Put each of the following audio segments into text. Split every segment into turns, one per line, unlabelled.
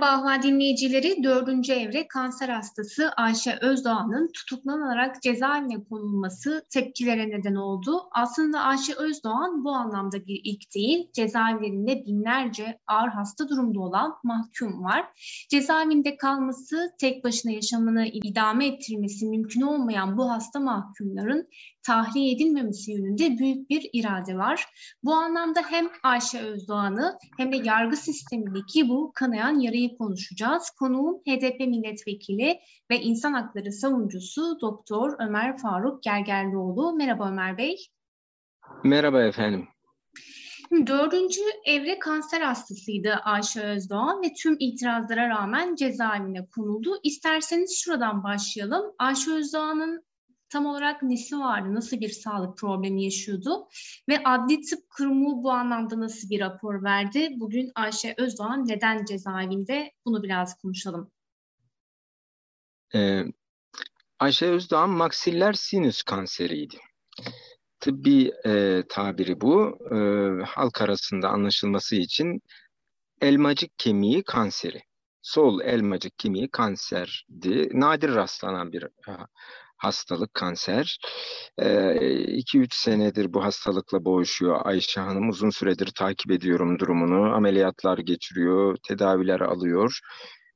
Merhaba dinleyicileri. Dördüncü evre kanser hastası Ayşe Özdoğan'ın tutuklanarak cezaevine konulması tepkilere neden oldu. Aslında Ayşe Özdoğan bu anlamda bir ilk değil. Cezaevlerinde binlerce ağır hasta durumda olan mahkum var. Cezaevinde kalması, tek başına yaşamını idame ettirmesi mümkün olmayan bu hasta mahkumların tahliye edilmemesi yönünde büyük bir irade var. Bu anlamda hem Ayşe Özdoğan'ı hem de yargı sistemindeki bu kanayan yarayı konuşacağız. Konuğum HDP milletvekili ve insan hakları savunucusu Doktor Ömer Faruk Gergerlioğlu. Merhaba Ömer Bey.
Merhaba efendim.
Dördüncü evre kanser hastasıydı Ayşe Özdoğan ve tüm itirazlara rağmen cezaevine konuldu. İsterseniz şuradan başlayalım. Ayşe Özdoğan'ın tam olarak nesi vardı, nasıl bir sağlık problemi yaşıyordu ve Adli Tıp Kurumu bu anlamda nasıl bir rapor verdi? Bugün Ayşe Özdoğan neden cezaevinde? Bunu biraz konuşalım.
Ee, Ayşe Özdoğan maksiller sinüs kanseriydi. Tıbbi e, tabiri bu. E, halk arasında anlaşılması için elmacık kemiği kanseri. Sol elmacık kemiği kanserdi. Nadir rastlanan bir hastalık, kanser. 2-3 ee, senedir bu hastalıkla boğuşuyor Ayşe Hanım. Uzun süredir takip ediyorum durumunu. Ameliyatlar geçiriyor, tedaviler alıyor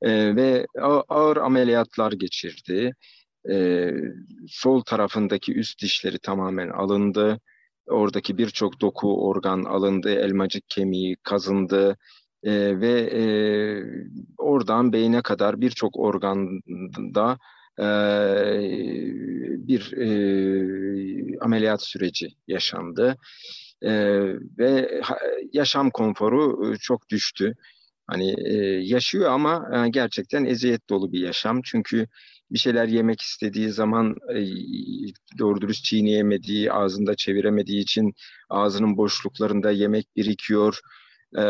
ee, ve ağır ameliyatlar geçirdi. Ee, sol tarafındaki üst dişleri tamamen alındı. Oradaki birçok doku, organ alındı, elmacık kemiği kazındı. Ee, ve e, oradan beyne kadar birçok organda bir e, ameliyat süreci yaşandı e, ve yaşam konforu çok düştü. Hani e, yaşıyor ama gerçekten eziyet dolu bir yaşam çünkü bir şeyler yemek istediği zaman doğru dürüst çiğneyemediği, ağzında çeviremediği için ağzının boşluklarında yemek birikiyor. Ee,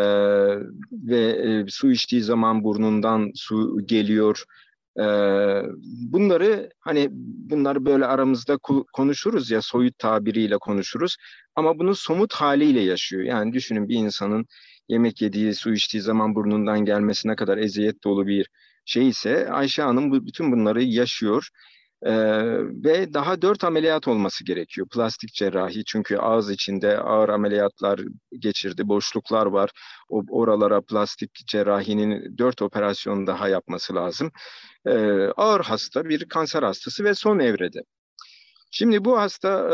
ve e, su içtiği zaman burnundan su geliyor bunları hani bunları böyle aramızda konuşuruz ya soyut tabiriyle konuşuruz ama bunu somut haliyle yaşıyor. Yani düşünün bir insanın yemek yediği, su içtiği zaman burnundan gelmesine kadar eziyet dolu bir şey ise Ayşe Hanım bütün bunları yaşıyor. Ee, ve daha dört ameliyat olması gerekiyor. Plastik cerrahi çünkü ağız içinde ağır ameliyatlar geçirdi, boşluklar var. O, oralara plastik cerrahinin dört operasyon daha yapması lazım. Ee, ağır hasta, bir kanser hastası ve son evrede. Şimdi bu hasta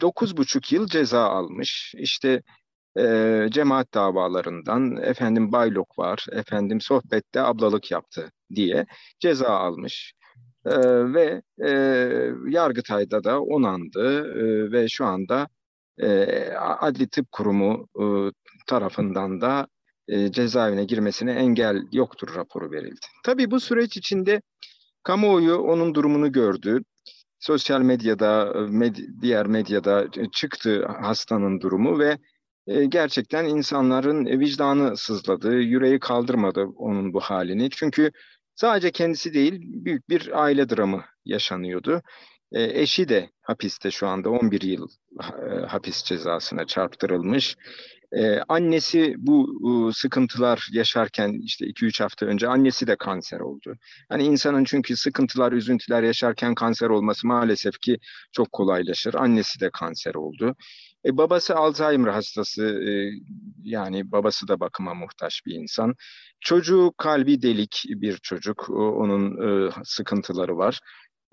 dokuz buçuk yıl ceza almış. İşte e, cemaat davalarından efendim baylok var, efendim sohbette ablalık yaptı diye ceza almış. E, ve e, Yargıtay'da da onandı e, ve şu anda e, Adli Tıp Kurumu e, tarafından da e, cezaevine girmesine engel yoktur raporu verildi. Tabii bu süreç içinde kamuoyu onun durumunu gördü. Sosyal medyada, med diğer medyada çıktı hastanın durumu ve e, gerçekten insanların vicdanı sızladı, yüreği kaldırmadı onun bu halini. Çünkü Sadece kendisi değil, büyük bir aile dramı yaşanıyordu. E, eşi de hapiste şu anda 11 yıl e, hapis cezasına çarptırılmış. E, annesi bu e, sıkıntılar yaşarken işte 2-3 hafta önce annesi de kanser oldu. Hani insanın çünkü sıkıntılar, üzüntüler yaşarken kanser olması maalesef ki çok kolaylaşır. Annesi de kanser oldu. E, babası Alzheimer hastası e, yani babası da bakıma muhtaç bir insan. Çocuğu kalbi delik bir çocuk. Onun e, sıkıntıları var.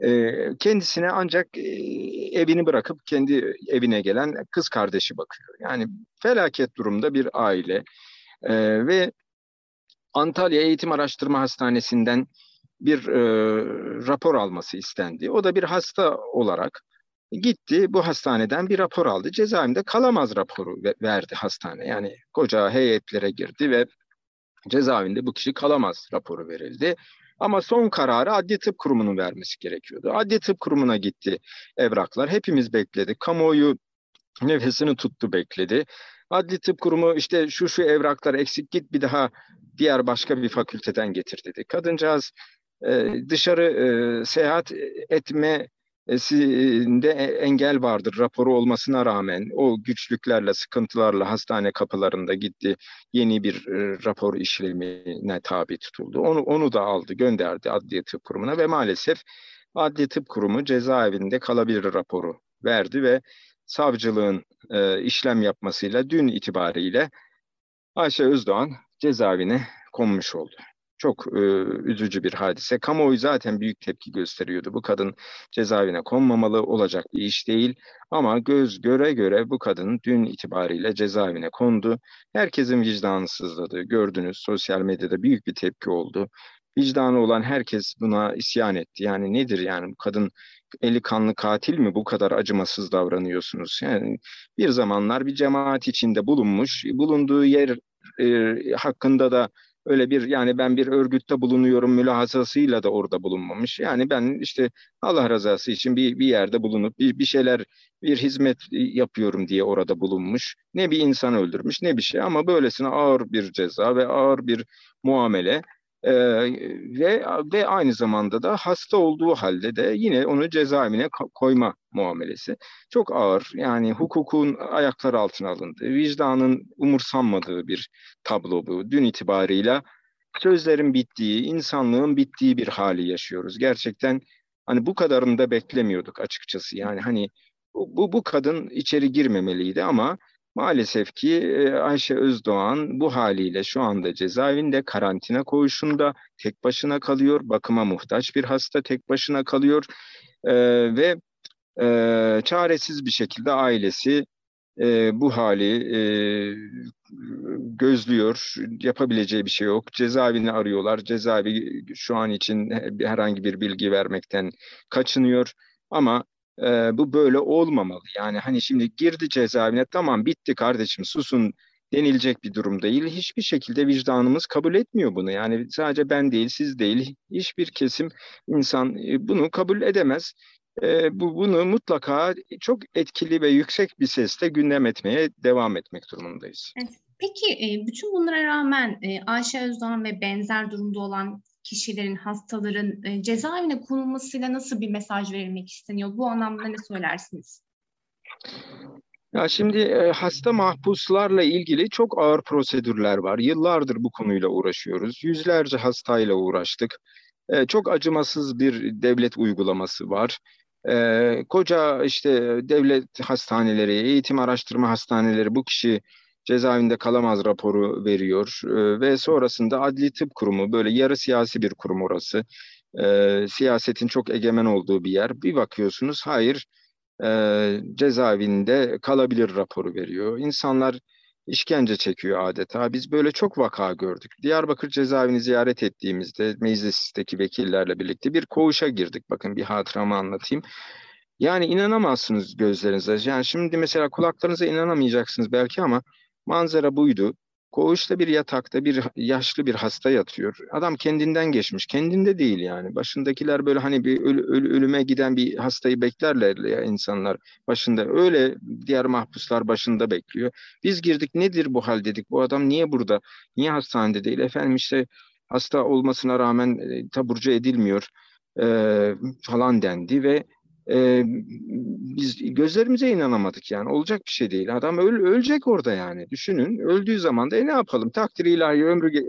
E, kendisine ancak e, evini bırakıp kendi evine gelen kız kardeşi bakıyor. Yani felaket durumda bir aile. E, ve Antalya Eğitim Araştırma Hastanesi'nden bir e, rapor alması istendi. O da bir hasta olarak Gitti bu hastaneden bir rapor aldı. Cezaevinde kalamaz raporu verdi hastane. Yani koca heyetlere girdi ve cezaevinde bu kişi kalamaz raporu verildi. Ama son kararı Adli Tıp Kurumu'nun vermesi gerekiyordu. Adli Tıp Kurumu'na gitti evraklar. Hepimiz bekledik. Kamuoyu nefesini tuttu bekledi. Adli Tıp Kurumu işte şu şu evraklar eksik git bir daha diğer başka bir fakülteden getir dedi. Kadıncağız e, dışarı e, seyahat etme de engel vardır raporu olmasına rağmen o güçlüklerle, sıkıntılarla hastane kapılarında gitti. Yeni bir rapor işlemine tabi tutuldu. Onu, onu da aldı, gönderdi Adliye Tıp Kurumu'na ve maalesef Adli Tıp Kurumu cezaevinde kalabilir raporu verdi ve savcılığın e, işlem yapmasıyla dün itibariyle Ayşe Özdoğan cezaevine konmuş oldu. Çok e, üzücü bir hadise. Kamuoyu zaten büyük tepki gösteriyordu. Bu kadın cezaevine konmamalı olacak bir iş değil. Ama göz göre göre bu kadın dün itibariyle cezaevine kondu. Herkesin vicdanı sızladı. Gördünüz sosyal medyada büyük bir tepki oldu. Vicdanı olan herkes buna isyan etti. Yani nedir yani bu kadın eli kanlı katil mi bu kadar acımasız davranıyorsunuz? Yani bir zamanlar bir cemaat içinde bulunmuş, bulunduğu yer e, hakkında da öyle bir yani ben bir örgütte bulunuyorum mülahazasıyla da orada bulunmamış. Yani ben işte Allah rızası için bir, bir yerde bulunup bir, bir şeyler bir hizmet yapıyorum diye orada bulunmuş. Ne bir insan öldürmüş ne bir şey ama böylesine ağır bir ceza ve ağır bir muamele ee, ve ve aynı zamanda da hasta olduğu halde de yine onu cezaevine koyma muamelesi. Çok ağır yani hukukun ayaklar altına alındığı, vicdanın umursanmadığı bir tablo bu. Dün itibarıyla sözlerin bittiği, insanlığın bittiği bir hali yaşıyoruz. Gerçekten hani bu kadarını da beklemiyorduk açıkçası. Yani hani bu, bu kadın içeri girmemeliydi ama Maalesef ki Ayşe Özdoğan bu haliyle şu anda cezaevinde karantina koğuşunda tek başına kalıyor. Bakıma muhtaç bir hasta tek başına kalıyor e, ve e, çaresiz bir şekilde ailesi e, bu hali e, gözlüyor. Yapabileceği bir şey yok. Cezaevini arıyorlar. Cezaevi şu an için herhangi bir bilgi vermekten kaçınıyor. Ama e, bu böyle olmamalı. Yani hani şimdi girdi cezaevine tamam bitti kardeşim susun denilecek bir durum değil. Hiçbir şekilde vicdanımız kabul etmiyor bunu. Yani sadece ben değil, siz değil, hiçbir kesim insan bunu kabul edemez. E, bu bunu mutlaka çok etkili ve yüksek bir sesle gündem etmeye devam etmek durumundayız.
Peki bütün bunlara rağmen Ayşe Özdoğan ve benzer durumda olan kişilerin, hastaların e, cezaevine konulmasıyla nasıl bir mesaj verilmek isteniyor? Bu anlamda ne söylersiniz?
Ya şimdi e, hasta mahpuslarla ilgili çok ağır prosedürler var. Yıllardır bu konuyla uğraşıyoruz. Yüzlerce hastayla uğraştık. E, çok acımasız bir devlet uygulaması var. E, koca işte devlet hastaneleri, eğitim araştırma hastaneleri bu kişi cezaevinde kalamaz raporu veriyor e, ve sonrasında Adli Tıp Kurumu böyle yarı siyasi bir kurum orası. E, siyasetin çok egemen olduğu bir yer. Bir bakıyorsunuz hayır e, cezaevinde kalabilir raporu veriyor. İnsanlar işkence çekiyor adeta. Biz böyle çok vaka gördük. Diyarbakır cezaevini ziyaret ettiğimizde meclisteki vekillerle birlikte bir koğuşa girdik. Bakın bir hatıramı anlatayım. Yani inanamazsınız gözlerinize. Yani şimdi mesela kulaklarınıza inanamayacaksınız belki ama Manzara buydu. Koğuşta bir yatakta bir yaşlı bir hasta yatıyor. Adam kendinden geçmiş. Kendinde değil yani. Başındakiler böyle hani bir öl, öl, ölüme giden bir hastayı beklerler ya insanlar başında. Öyle diğer mahpuslar başında bekliyor. Biz girdik nedir bu hal dedik. Bu adam niye burada? Niye hastanede değil? Efendim işte hasta olmasına rağmen e, taburcu edilmiyor e, falan dendi ve e, biz gözlerimize inanamadık yani olacak bir şey değil. Adam öl, ölecek orada yani düşünün öldüğü zaman da e, ne yapalım takdir ilahi ömrü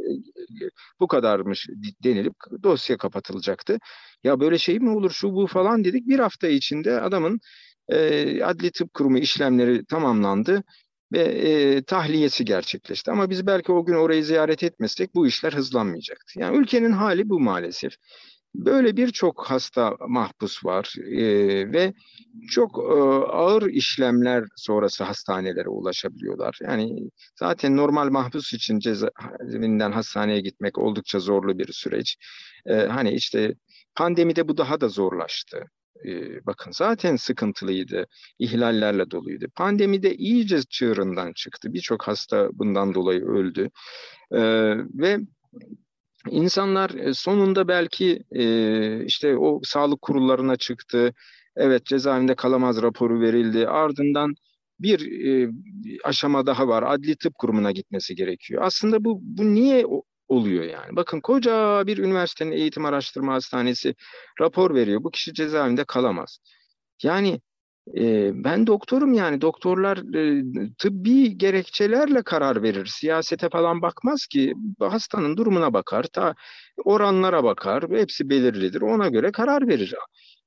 bu kadarmış denilip dosya kapatılacaktı. Ya böyle şey mi olur şu bu falan dedik bir hafta içinde adamın e, adli tıp kurumu işlemleri tamamlandı ve e, tahliyesi gerçekleşti. Ama biz belki o gün orayı ziyaret etmesek bu işler hızlanmayacaktı. Yani ülkenin hali bu maalesef. Böyle birçok hasta mahpus var e, ve çok e, ağır işlemler sonrası hastanelere ulaşabiliyorlar. Yani zaten normal mahpus için cezaevinden hastaneye gitmek oldukça zorlu bir süreç. E, hani işte pandemide bu daha da zorlaştı. E, bakın zaten sıkıntılıydı, ihlallerle doluydu. Pandemide iyice çığırından çıktı. Birçok hasta bundan dolayı öldü. E, ve İnsanlar e, sonunda belki e, işte o sağlık kurullarına çıktı. Evet cezaevinde kalamaz raporu verildi. Ardından bir e, aşama daha var. Adli tıp kurumuna gitmesi gerekiyor. Aslında bu bu niye oluyor yani. Bakın koca bir üniversitenin eğitim araştırma hastanesi rapor veriyor. Bu kişi cezaevinde kalamaz. Yani ben doktorum yani doktorlar tıbbi gerekçelerle karar verir. Siyasete falan bakmaz ki hastanın durumuna bakar, ta oranlara bakar. Hepsi belirlidir. Ona göre karar verir.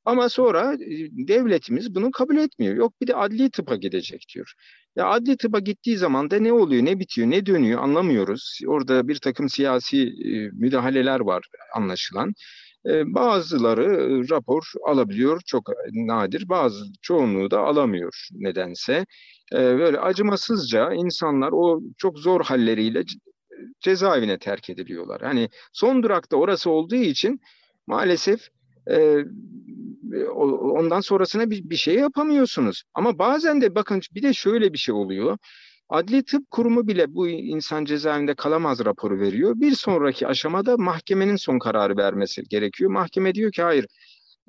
Ama sonra devletimiz bunu kabul etmiyor. Yok bir de adli tıpa gidecek diyor. Ya adli tıpa gittiği zaman da ne oluyor, ne bitiyor, ne dönüyor anlamıyoruz. Orada bir takım siyasi müdahaleler var anlaşılan. Bazıları rapor alabiliyor, çok nadir. Bazı çoğunluğu da alamıyor nedense. Böyle acımasızca insanlar o çok zor halleriyle cezaevine terk ediliyorlar. Hani son durakta orası olduğu için maalesef ondan sonrasına bir şey yapamıyorsunuz. Ama bazen de bakın bir de şöyle bir şey oluyor. Adli Tıp Kurumu bile bu insan cezaevinde kalamaz raporu veriyor. Bir sonraki aşamada mahkemenin son kararı vermesi gerekiyor. Mahkeme diyor ki hayır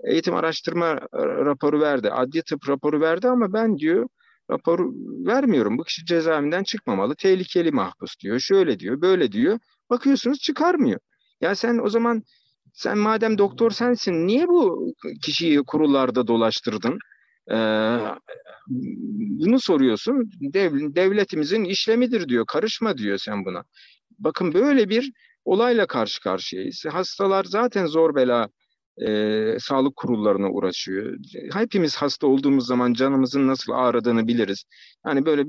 eğitim araştırma raporu verdi, adli tıp raporu verdi ama ben diyor raporu vermiyorum. Bu kişi cezaevinden çıkmamalı, tehlikeli mahpus diyor. Şöyle diyor, böyle diyor. Bakıyorsunuz çıkarmıyor. Ya sen o zaman sen madem doktor sensin niye bu kişiyi kurullarda dolaştırdın? Bunu soruyorsun. Dev, devletimizin işlemidir diyor. Karışma diyor sen buna. Bakın böyle bir olayla karşı karşıyayız. Hastalar zaten zor bela e, sağlık kurullarına uğraşıyor. Hepimiz hasta olduğumuz zaman canımızın nasıl ağrıdığını biliriz. Yani böyle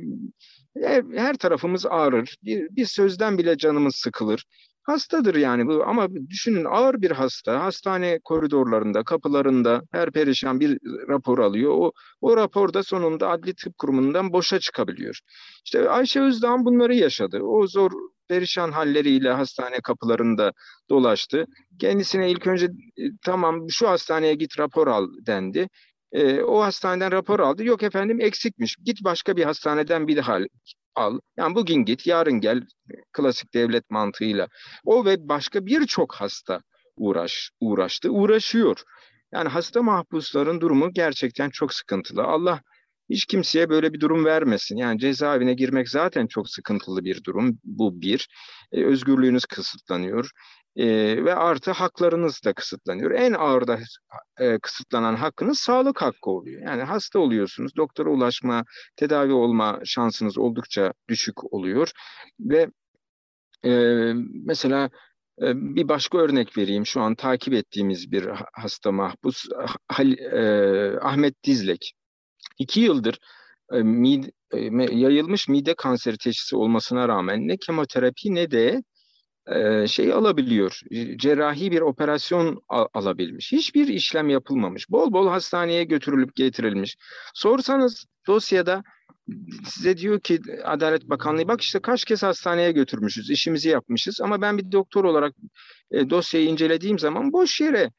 her, her tarafımız ağrır. Bir, bir sözden bile canımız sıkılır. Hastadır yani bu ama düşünün ağır bir hasta hastane koridorlarında kapılarında her perişan bir rapor alıyor. O, o rapor da sonunda adli tıp kurumundan boşa çıkabiliyor. İşte Ayşe Özdağ bunları yaşadı. O zor perişan halleriyle hastane kapılarında dolaştı. Kendisine ilk önce e, tamam şu hastaneye git rapor al dendi. E, o hastaneden rapor aldı. Yok efendim eksikmiş. Git başka bir hastaneden bir daha al. Yani bugün git, yarın gel klasik devlet mantığıyla. O ve başka birçok hasta uğraş uğraştı, uğraşıyor. Yani hasta mahpusların durumu gerçekten çok sıkıntılı. Allah hiç kimseye böyle bir durum vermesin. Yani cezaevine girmek zaten çok sıkıntılı bir durum. Bu bir. E, özgürlüğünüz kısıtlanıyor e, ve artı haklarınız da kısıtlanıyor. En ağır da e, kısıtlanan hakkınız sağlık hakkı oluyor. Yani hasta oluyorsunuz, doktora ulaşma, tedavi olma şansınız oldukça düşük oluyor ve e, mesela bir başka örnek vereyim. Şu an takip ettiğimiz bir hasta mahpus e, Ahmet Dizlek. İki yıldır mide, yayılmış mide kanseri teşhisi olmasına rağmen ne kemoterapi ne de şey alabiliyor, cerrahi bir operasyon alabilmiş. Hiçbir işlem yapılmamış. Bol bol hastaneye götürülüp getirilmiş. Sorsanız dosyada size diyor ki Adalet Bakanlığı bak işte kaç kez hastaneye götürmüşüz, işimizi yapmışız ama ben bir doktor olarak dosyayı incelediğim zaman boş yere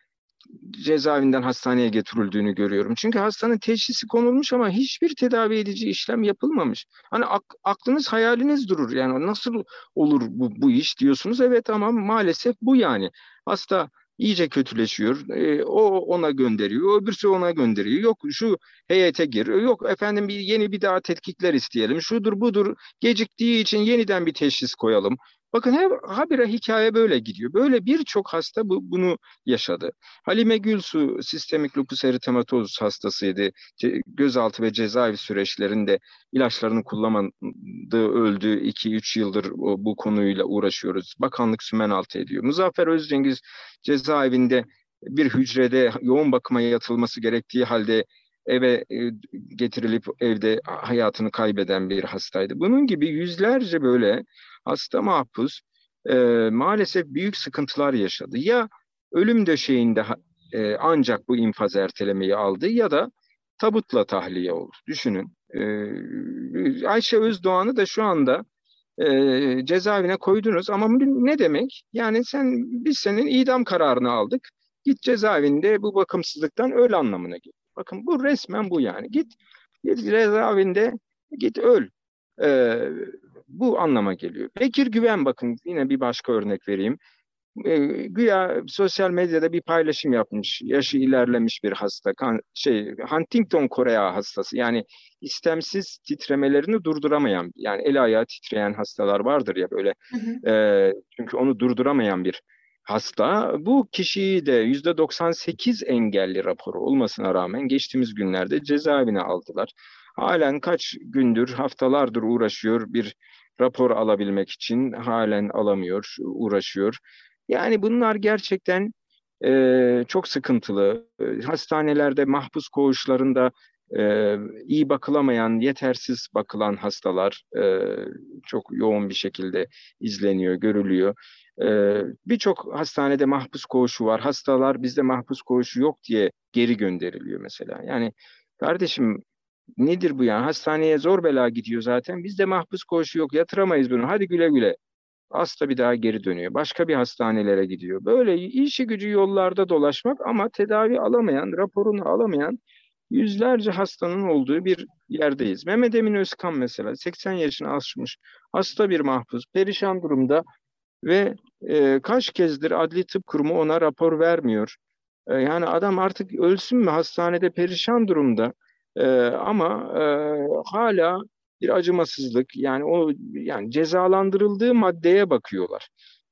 cezaevinden hastaneye getirildiğini görüyorum. Çünkü hastanın teşhisi konulmuş ama hiçbir tedavi edici işlem yapılmamış. Hani ak- aklınız hayaliniz durur. Yani nasıl olur bu, bu iş diyorsunuz. Evet ama maalesef bu yani. Hasta iyice kötüleşiyor. E, o ona gönderiyor, öbürsü ona gönderiyor. Yok şu heyete gir. Yok efendim bir yeni bir daha tetkikler isteyelim. Şudur budur. Geciktiği için yeniden bir teşhis koyalım. Bakın hep habire hikaye böyle gidiyor. Böyle birçok hasta bu, bunu yaşadı. Halime Gülsu sistemik lupus eritematoz hastasıydı. Ce, gözaltı ve cezaevi süreçlerinde ilaçlarını kullanmadığı öldü. 2-3 yıldır o, bu konuyla uğraşıyoruz. Bakanlık sümen altı ediyor. Muzaffer Özcengiz cezaevinde bir hücrede yoğun bakıma yatılması gerektiği halde eve e, getirilip evde hayatını kaybeden bir hastaydı. Bunun gibi yüzlerce böyle hasta mahpus e, maalesef büyük sıkıntılar yaşadı. Ya ölüm döşeğinde e, ancak bu infaz ertelemeyi aldı ya da tabutla tahliye oldu. Düşünün. E, Ayşe Özdoğan'ı da şu anda e, cezaevine koydunuz ama ne demek? Yani sen biz senin idam kararını aldık. Git cezaevinde bu bakımsızlıktan öl anlamına geliyor. Bakın bu resmen bu yani. Git, git cezaevinde git öl. Ee, bu anlama geliyor. Bekir Güven bakın yine bir başka örnek vereyim. e, güya sosyal medyada bir paylaşım yapmış. Yaşı ilerlemiş bir hasta. Kan, şey Huntington Korea hastası. Yani istemsiz titremelerini durduramayan yani el ayağı titreyen hastalar vardır ya böyle. Hı hı. E, çünkü onu durduramayan bir hasta. Bu kişiyi de yüzde 98 engelli raporu olmasına rağmen geçtiğimiz günlerde cezaevine aldılar. Halen kaç gündür, haftalardır uğraşıyor bir rapor alabilmek için halen alamıyor, uğraşıyor. Yani bunlar gerçekten e, çok sıkıntılı. E, hastanelerde, mahpus koğuşlarında e, iyi bakılamayan, yetersiz bakılan hastalar e, çok yoğun bir şekilde izleniyor, görülüyor. E, Birçok hastanede mahpus koğuşu var. Hastalar bizde mahpus koğuşu yok diye geri gönderiliyor mesela. Yani kardeşim nedir bu ya? Hastaneye zor bela gidiyor zaten. Bizde mahpus koğuşu yok, yatıramayız bunu. Hadi güle güle. Hasta bir daha geri dönüyor. Başka bir hastanelere gidiyor. Böyle işi gücü yollarda dolaşmak ama tedavi alamayan, raporunu alamayan yüzlerce hastanın olduğu bir yerdeyiz. Mehmet Emin Özkan mesela 80 yaşını aşmış hasta bir mahpus, perişan durumda ve e, kaç kezdir adli tıp kurumu ona rapor vermiyor. E, yani adam artık ölsün mü hastanede perişan durumda e, ama e, hala bir acımasızlık yani o yani cezalandırıldığı maddeye bakıyorlar.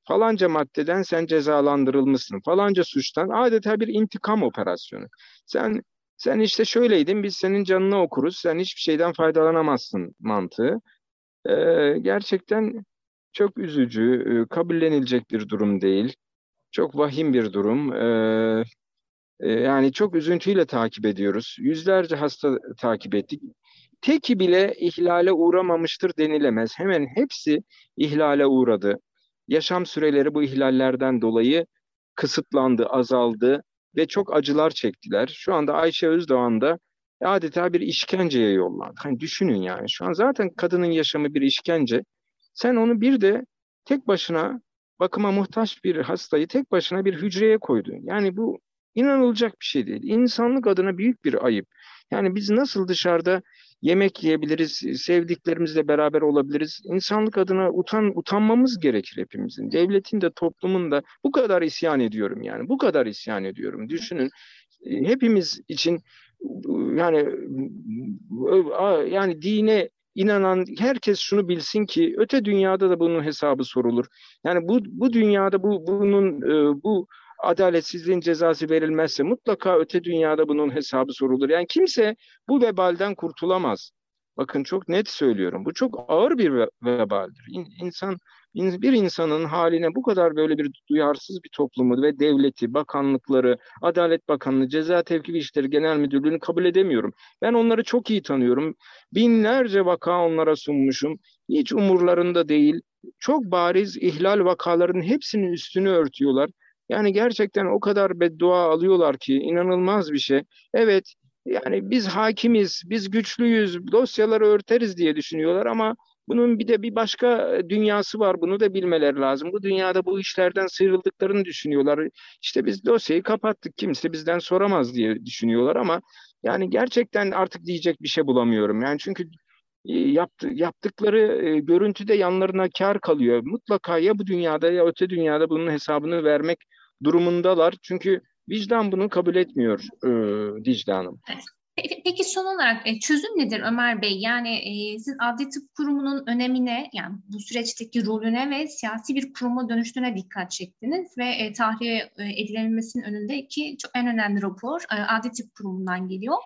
Falanca maddeden sen cezalandırılmışsın. Falanca suçtan adeta bir intikam operasyonu. Sen sen işte şöyleydin biz senin canını okuruz. Sen hiçbir şeyden faydalanamazsın mantığı. Ee, gerçekten çok üzücü, e, kabullenilecek bir durum değil. Çok vahim bir durum. Ee, yani çok üzüntüyle takip ediyoruz. Yüzlerce hasta takip ettik teki bile ihlale uğramamıştır denilemez. Hemen hepsi ihlale uğradı. Yaşam süreleri bu ihlallerden dolayı kısıtlandı, azaldı ve çok acılar çektiler. Şu anda Ayşe Özdoğan da adeta bir işkenceye yollandı. Hani düşünün yani şu an zaten kadının yaşamı bir işkence. Sen onu bir de tek başına bakıma muhtaç bir hastayı tek başına bir hücreye koydun. Yani bu inanılacak bir şey değil. İnsanlık adına büyük bir ayıp. Yani biz nasıl dışarıda yemek yiyebiliriz, sevdiklerimizle beraber olabiliriz. İnsanlık adına utan utanmamız gerekir hepimizin. Devletin de toplumun da bu kadar isyan ediyorum yani. Bu kadar isyan ediyorum. Düşünün hepimiz için yani yani dine inanan herkes şunu bilsin ki öte dünyada da bunun hesabı sorulur. Yani bu bu dünyada bu bunun bu adaletsizliğin cezası verilmezse mutlaka öte dünyada bunun hesabı sorulur. Yani kimse bu vebalden kurtulamaz. Bakın çok net söylüyorum. Bu çok ağır bir vebaldir. İnsan bir insanın haline bu kadar böyle bir duyarsız bir toplumu ve devleti, bakanlıkları, Adalet Bakanlığı, Ceza Tevkif İşleri Genel Müdürlüğü'nü kabul edemiyorum. Ben onları çok iyi tanıyorum. Binlerce vaka onlara sunmuşum. Hiç umurlarında değil. Çok bariz ihlal vakalarının hepsinin üstünü örtüyorlar. Yani gerçekten o kadar beddua alıyorlar ki inanılmaz bir şey. Evet yani biz hakimiz, biz güçlüyüz, dosyaları örteriz diye düşünüyorlar ama bunun bir de bir başka dünyası var. Bunu da bilmeleri lazım. Bu dünyada bu işlerden sıyrıldıklarını düşünüyorlar. İşte biz dosyayı kapattık. Kimse bizden soramaz diye düşünüyorlar ama yani gerçekten artık diyecek bir şey bulamıyorum. Yani çünkü e, yaptı, yaptıkları e, görüntüde yanlarına kar kalıyor. Mutlaka ya bu dünyada ya öte dünyada bunun hesabını vermek durumundalar. Çünkü vicdan bunu kabul etmiyor e, Dicle Hanım.
Peki son olarak e, çözüm nedir Ömer Bey? Yani e, siz adli tıp kurumunun önemine, yani bu süreçteki rolüne ve siyasi bir kuruma dönüştüğüne dikkat çektiniz ve e, tahliye e, edilebilmesinin önündeki çok en önemli rapor adli tıp kurumundan geliyor.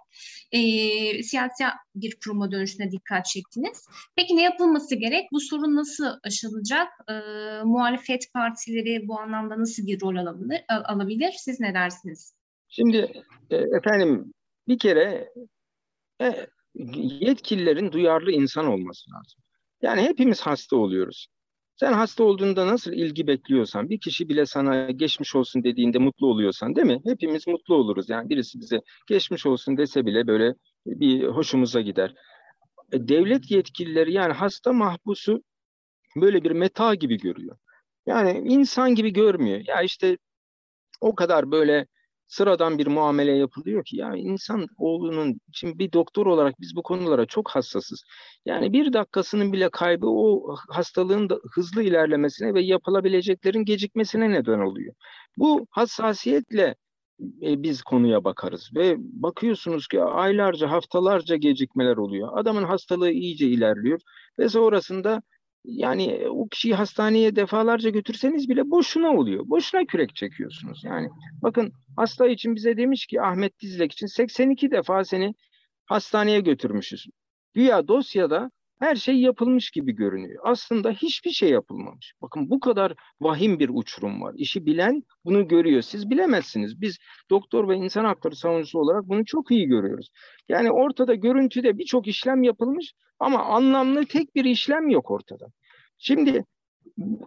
Siyasi bir kuruma dönüştüğüne dikkat çektiniz. Peki ne yapılması gerek? Bu sorun nasıl aşılacak? Muhalefet partileri bu anlamda nasıl bir rol alabilir? alabilir? Siz ne dersiniz?
Şimdi efendim bir kere e, yetkililerin duyarlı insan olması lazım. Yani hepimiz hasta oluyoruz. Sen hasta olduğunda nasıl ilgi bekliyorsan, bir kişi bile sana geçmiş olsun dediğinde mutlu oluyorsan değil mi? Hepimiz mutlu oluruz. Yani birisi bize geçmiş olsun dese bile böyle bir hoşumuza gider. E, devlet yetkilileri yani hasta mahpusu böyle bir meta gibi görüyor. Yani insan gibi görmüyor. Ya işte o kadar böyle sıradan bir muamele yapılıyor ki ya insan oğlunun şimdi bir doktor olarak biz bu konulara çok hassasız. Yani bir dakikasının bile kaybı o hastalığın da hızlı ilerlemesine ve yapılabileceklerin gecikmesine neden oluyor. Bu hassasiyetle e, biz konuya bakarız ve bakıyorsunuz ki aylarca haftalarca gecikmeler oluyor. Adamın hastalığı iyice ilerliyor ve sonrasında yani o kişiyi hastaneye defalarca götürseniz bile boşuna oluyor. Boşuna kürek çekiyorsunuz. Yani bakın hasta için bize demiş ki Ahmet Dizlek için 82 defa seni hastaneye götürmüşüz. Güya dosyada her şey yapılmış gibi görünüyor. Aslında hiçbir şey yapılmamış. Bakın bu kadar vahim bir uçurum var. İşi bilen bunu görüyor. Siz bilemezsiniz. Biz doktor ve insan hakları savunucusu olarak bunu çok iyi görüyoruz. Yani ortada görüntüde birçok işlem yapılmış ama anlamlı tek bir işlem yok ortada. Şimdi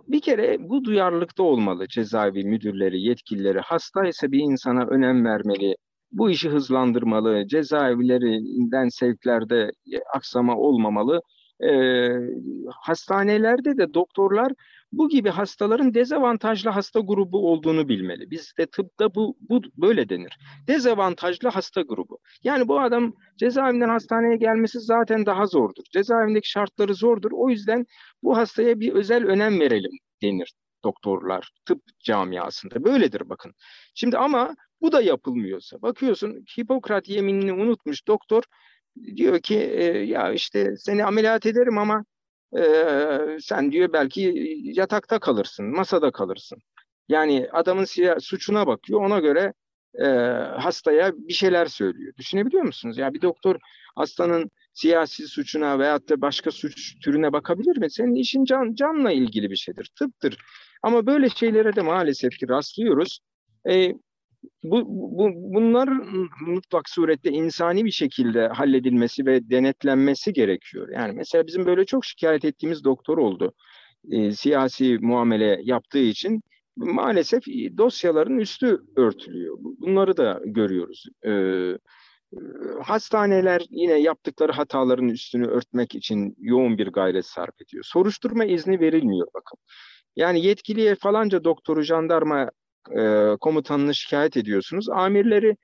bir kere bu duyarlılıkta olmalı cezaevi müdürleri, yetkilileri. Hasta ise bir insana önem vermeli, bu işi hızlandırmalı, cezaevlerinden sevklerde aksama olmamalı e, hastanelerde de doktorlar bu gibi hastaların dezavantajlı hasta grubu olduğunu bilmeli. Bizde tıpta bu, bu böyle denir. Dezavantajlı hasta grubu. Yani bu adam cezaevinden hastaneye gelmesi zaten daha zordur. Cezaevindeki şartları zordur. O yüzden bu hastaya bir özel önem verelim denir doktorlar, tıp camiasında. Böyledir bakın. Şimdi ama bu da yapılmıyorsa, bakıyorsun Hipokrat yeminini unutmuş doktor, diyor ki e, ya işte seni ameliyat ederim ama e, sen diyor belki yatakta kalırsın, masada kalırsın. Yani adamın suçuna bakıyor, ona göre e, hastaya bir şeyler söylüyor. Düşünebiliyor musunuz? Ya bir doktor hastanın siyasi suçuna veyahut da başka suç türüne bakabilir mi? Senin işin can, canla ilgili bir şeydir, tıptır. Ama böyle şeylere de maalesef ki rastlıyoruz. E, bu, bu bunlar mutlak surette insani bir şekilde halledilmesi ve denetlenmesi gerekiyor. Yani mesela bizim böyle çok şikayet ettiğimiz doktor oldu. E, siyasi muamele yaptığı için maalesef dosyaların üstü örtülüyor. Bunları da görüyoruz. E, hastaneler yine yaptıkları hataların üstünü örtmek için yoğun bir gayret sarf ediyor. Soruşturma izni verilmiyor bakın. Yani yetkiliye falanca doktoru jandarma e, komutanını şikayet ediyorsunuz. Amirleri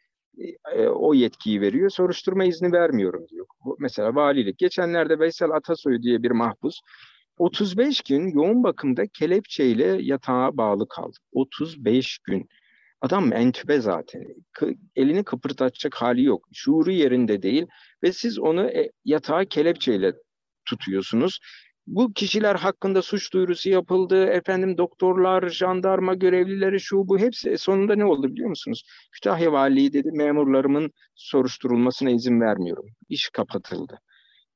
e, o yetkiyi veriyor. Soruşturma izni vermiyorum diyor. Mesela valilik. Geçenlerde Veysel Atasoy diye bir mahpus 35 gün yoğun bakımda kelepçeyle yatağa bağlı kaldı. 35 gün. Adam entübe zaten. K- elini kıpırdatacak hali yok. Şuuru yerinde değil ve siz onu e, yatağa kelepçeyle tutuyorsunuz. Bu kişiler hakkında suç duyurusu yapıldı. Efendim doktorlar, jandarma görevlileri şu bu hepsi sonunda ne oldu biliyor musunuz? Kütahya Valiliği dedi memurlarımın soruşturulmasına izin vermiyorum. İş kapatıldı.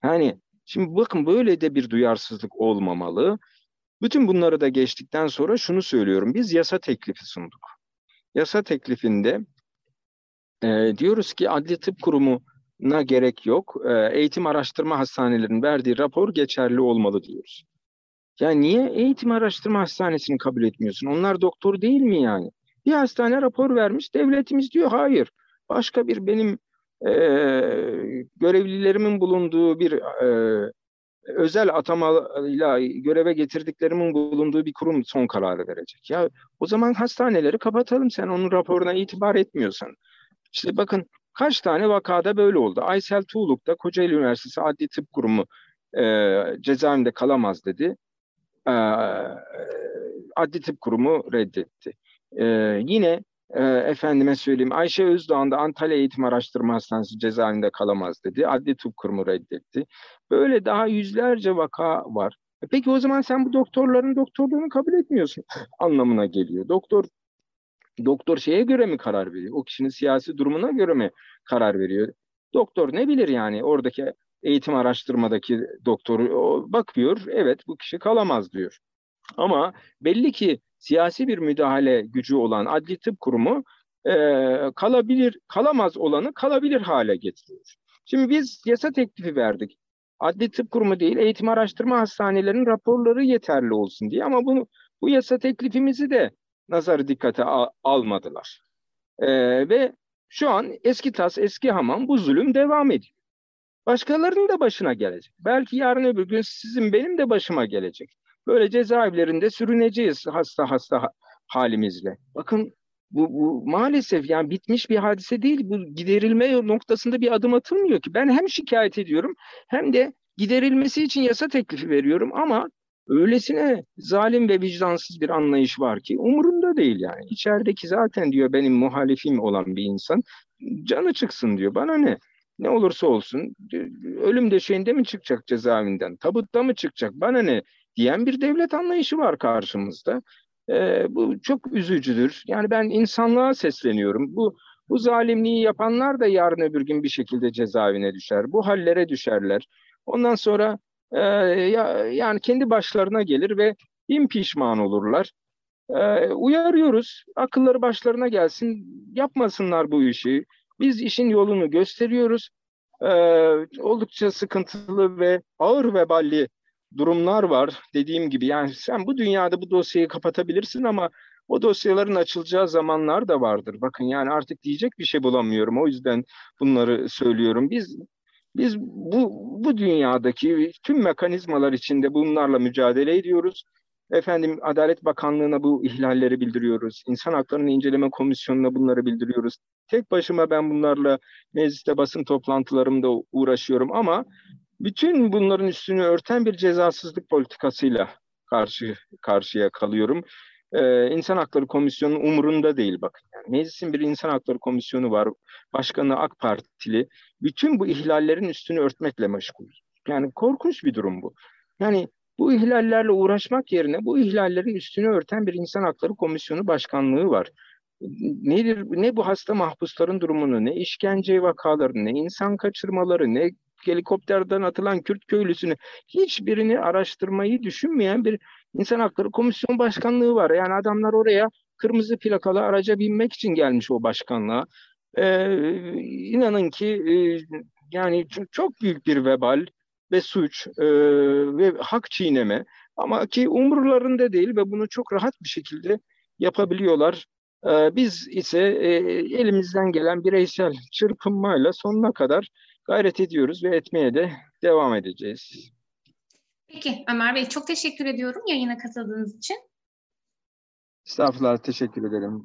Yani şimdi bakın böyle de bir duyarsızlık olmamalı. Bütün bunları da geçtikten sonra şunu söylüyorum. Biz yasa teklifi sunduk. Yasa teklifinde e, diyoruz ki Adli Tıp Kurumu na gerek yok. Ee, eğitim araştırma hastanelerinin verdiği rapor geçerli olmalı diyoruz. Ya niye eğitim araştırma hastanesini kabul etmiyorsun? Onlar doktor değil mi yani? Bir hastane rapor vermiş, devletimiz diyor hayır. Başka bir benim e, görevlilerimin bulunduğu bir e, özel atamayla göreve getirdiklerimin bulunduğu bir kurum son kararı verecek. Ya o zaman hastaneleri kapatalım sen onun raporuna itibar etmiyorsan. İşte bakın Kaç tane vakada böyle oldu. Aysel Tuğluk'ta Kocaeli Üniversitesi Adli Tıp Kurumu e, cezaevinde kalamaz dedi. E, Adli Tıp Kurumu reddetti. E, yine e, efendime söyleyeyim Ayşe Özdağ'ın da Antalya Eğitim Araştırma Hastanesi cezaevinde kalamaz dedi. Adli Tıp Kurumu reddetti. Böyle daha yüzlerce vaka var. E peki o zaman sen bu doktorların doktorluğunu kabul etmiyorsun anlamına geliyor. Doktor Doktor şeye göre mi karar veriyor? O kişinin siyasi durumuna göre mi karar veriyor? Doktor ne bilir yani oradaki eğitim araştırmadaki doktor bakıyor evet bu kişi kalamaz diyor. Ama belli ki siyasi bir müdahale gücü olan adli tıp kurumu e, kalabilir, kalamaz olanı kalabilir hale getiriyor. Şimdi biz yasa teklifi verdik. Adli tıp kurumu değil, eğitim araştırma hastanelerinin raporları yeterli olsun diye. Ama bunu bu yasa teklifimizi de nazarı dikkate al almadılar. E, ve şu an eski tas, eski hamam bu zulüm devam ediyor. Başkalarının da başına gelecek. Belki yarın öbür gün sizin benim de başıma gelecek. Böyle cezaevlerinde sürüneceğiz hasta hasta halimizle. Bakın bu, bu maalesef yani bitmiş bir hadise değil. Bu giderilme noktasında bir adım atılmıyor ki. Ben hem şikayet ediyorum hem de giderilmesi için yasa teklifi veriyorum ama öylesine zalim ve vicdansız bir anlayış var ki umurunda değil yani. İçerideki zaten diyor benim muhalifim olan bir insan canı çıksın diyor. Bana ne? Ne olursa olsun ölüm döşeğinde mi çıkacak cezaevinden, tabutta mı çıkacak, bana ne diyen bir devlet anlayışı var karşımızda. E, bu çok üzücüdür. Yani ben insanlığa sesleniyorum. Bu bu zalimliği yapanlar da yarın öbür gün bir şekilde cezaevine düşer. Bu hallere düşerler. Ondan sonra e, ya, yani kendi başlarına gelir ve bin pişman olurlar. E, uyarıyoruz. Akılları başlarına gelsin. Yapmasınlar bu işi. Biz işin yolunu gösteriyoruz. E, oldukça sıkıntılı ve ağır veballi durumlar var. Dediğim gibi yani sen bu dünyada bu dosyayı kapatabilirsin ama o dosyaların açılacağı zamanlar da vardır. Bakın yani artık diyecek bir şey bulamıyorum. O yüzden bunları söylüyorum. Biz biz bu bu dünyadaki tüm mekanizmalar içinde bunlarla mücadele ediyoruz. Efendim Adalet Bakanlığı'na bu ihlalleri bildiriyoruz. İnsan Haklarını İnceleme Komisyonu'na bunları bildiriyoruz. Tek başıma ben bunlarla mecliste basın toplantılarımda uğraşıyorum ama bütün bunların üstünü örten bir cezasızlık politikasıyla karşı karşıya kalıyorum. Ee, İnsan Hakları Komisyonu umurunda değil bakın. Yani meclisin bir İnsan Hakları Komisyonu var. Başkanı AK Partili. Bütün bu ihlallerin üstünü örtmekle meşgul. Yani korkunç bir durum bu. Yani bu ihlallerle uğraşmak yerine bu ihlallerin üstünü örten bir İnsan Hakları Komisyonu başkanlığı var. Nedir ne bu hasta mahpusların durumunu, ne işkence vakalarını, ne insan kaçırmaları, ne helikopterden atılan Kürt köylüsünü hiçbirini araştırmayı düşünmeyen bir İnsan Hakları Komisyon Başkanlığı var. Yani adamlar oraya kırmızı plakalı araca binmek için gelmiş o başkanlığa. Ee, inanın ki e, yani çok büyük bir vebal ve suç e, ve hak çiğneme ama ki umurlarında değil ve bunu çok rahat bir şekilde yapabiliyorlar. Ee, biz ise e, elimizden gelen bireysel çırpınmayla sonuna kadar gayret ediyoruz ve etmeye de devam edeceğiz.
Peki Ömer Bey çok teşekkür ediyorum yayına katıldığınız için.
Estağfurullah teşekkür ederim.